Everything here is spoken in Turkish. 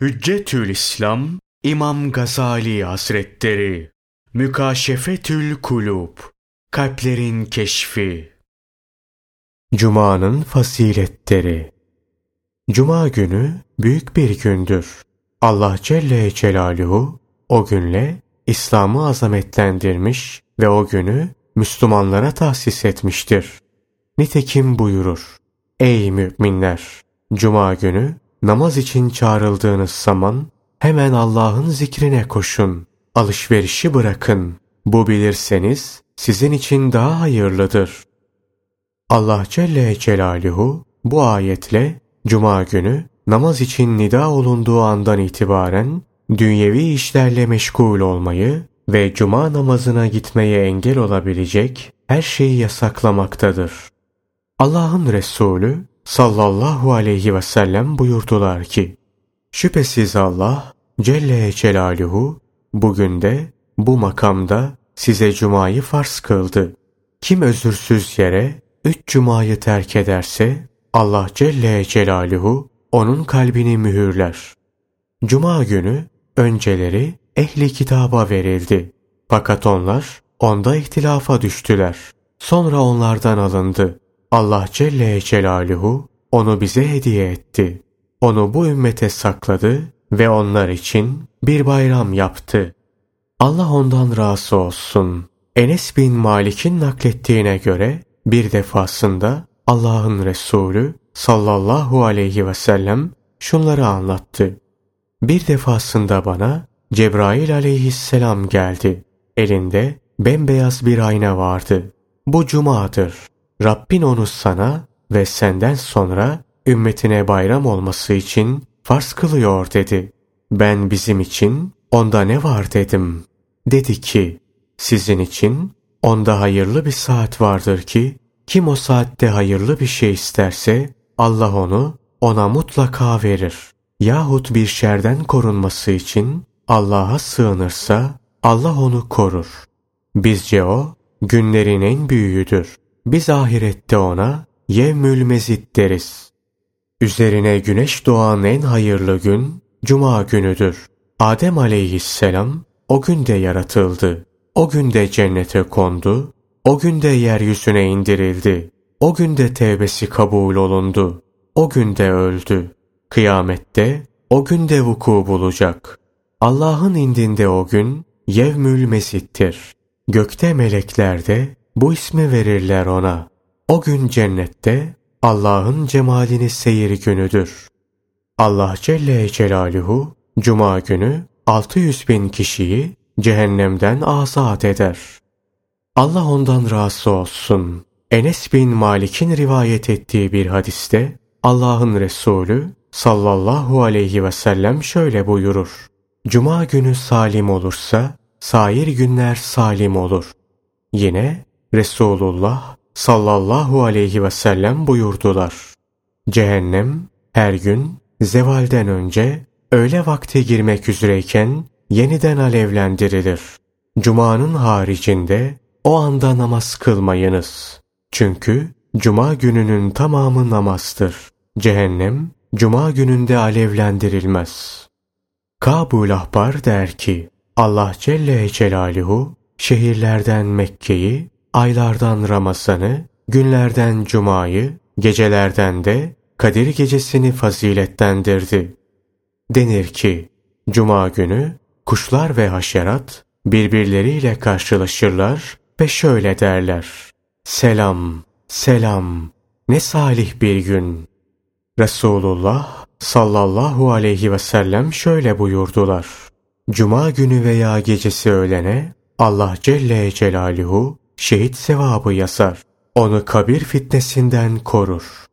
Hüccetül İslam İmam Gazali Hazretleri Mükaşefetül Kulub Kalplerin Keşfi Cuma'nın faziletleri Cuma günü büyük bir gündür. Allah Celle Celaluhu o günle İslam'ı azametlendirmiş ve o günü Müslümanlara tahsis etmiştir. Nitekim buyurur. Ey müminler! Cuma günü namaz için çağrıldığınız zaman hemen Allah'ın zikrine koşun. Alışverişi bırakın. Bu bilirseniz sizin için daha hayırlıdır. Allah Celle Celaluhu bu ayetle Cuma günü namaz için nida olunduğu andan itibaren dünyevi işlerle meşgul olmayı ve cuma namazına gitmeye engel olabilecek her şeyi yasaklamaktadır. Allah'ın Resulü sallallahu aleyhi ve sellem buyurdular ki, Şüphesiz Allah Celle Celaluhu bugün de bu makamda size cumayı farz kıldı. Kim özürsüz yere üç cumayı terk ederse Allah Celle Celaluhu onun kalbini mühürler. Cuma günü önceleri ehli kitaba verildi. Fakat onlar onda ihtilafa düştüler. Sonra onlardan alındı. Allah Celle Celaluhu onu bize hediye etti. Onu bu ümmete sakladı ve onlar için bir bayram yaptı. Allah ondan razı olsun. Enes bin Malik'in naklettiğine göre bir defasında Allah'ın Resulü sallallahu aleyhi ve sellem şunları anlattı. Bir defasında bana Cebrail aleyhisselam geldi. Elinde bembeyaz bir ayna vardı. Bu cumadır. Rabbin onu sana ve senden sonra ümmetine bayram olması için farz kılıyor dedi. Ben bizim için onda ne var dedim. Dedi ki sizin için onda hayırlı bir saat vardır ki kim o saatte hayırlı bir şey isterse Allah onu ona mutlaka verir. Yahut bir şerden korunması için Allah'a sığınırsa Allah onu korur. Bizce o günlerin en büyüğüdür. Biz ahirette ona yevmül mezit deriz. Üzerine güneş doğan en hayırlı gün Cuma günüdür. Adem aleyhisselam o günde yaratıldı. O günde cennete kondu. O günde yeryüzüne indirildi. O günde tevbesi kabul olundu. O günde öldü. Kıyamette o günde vuku bulacak. Allah'ın indinde o gün yevmül mesittir. Gökte melekler de bu ismi verirler ona. O gün cennette Allah'ın cemalini seyir günüdür. Allah Celle Celaluhu Cuma günü 600 bin kişiyi cehennemden azat eder. Allah ondan razı olsun. Enes bin Malik'in rivayet ettiği bir hadiste Allah'ın Resulü sallallahu aleyhi ve sellem şöyle buyurur. Cuma günü salim olursa sair günler salim olur. Yine Resulullah sallallahu aleyhi ve sellem buyurdular. Cehennem her gün zevalden önce öğle vakti girmek üzereyken yeniden alevlendirilir. Cuma'nın haricinde o anda namaz kılmayınız. Çünkü cuma gününün tamamı namazdır. Cehennem cuma gününde alevlendirilmez. Kabul Ahbar der ki Allah Celle Celaluhu şehirlerden Mekke'yi aylardan Ramazan'ı, günlerden Cuma'yı, gecelerden de Kadir gecesini faziletlendirdi. Denir ki, Cuma günü kuşlar ve haşerat birbirleriyle karşılaşırlar ve şöyle derler. Selam, selam, ne salih bir gün. Resulullah sallallahu aleyhi ve sellem şöyle buyurdular. Cuma günü veya gecesi öğlene Allah Celle Celaluhu şehit sevabı yasar. Onu kabir fitnesinden korur.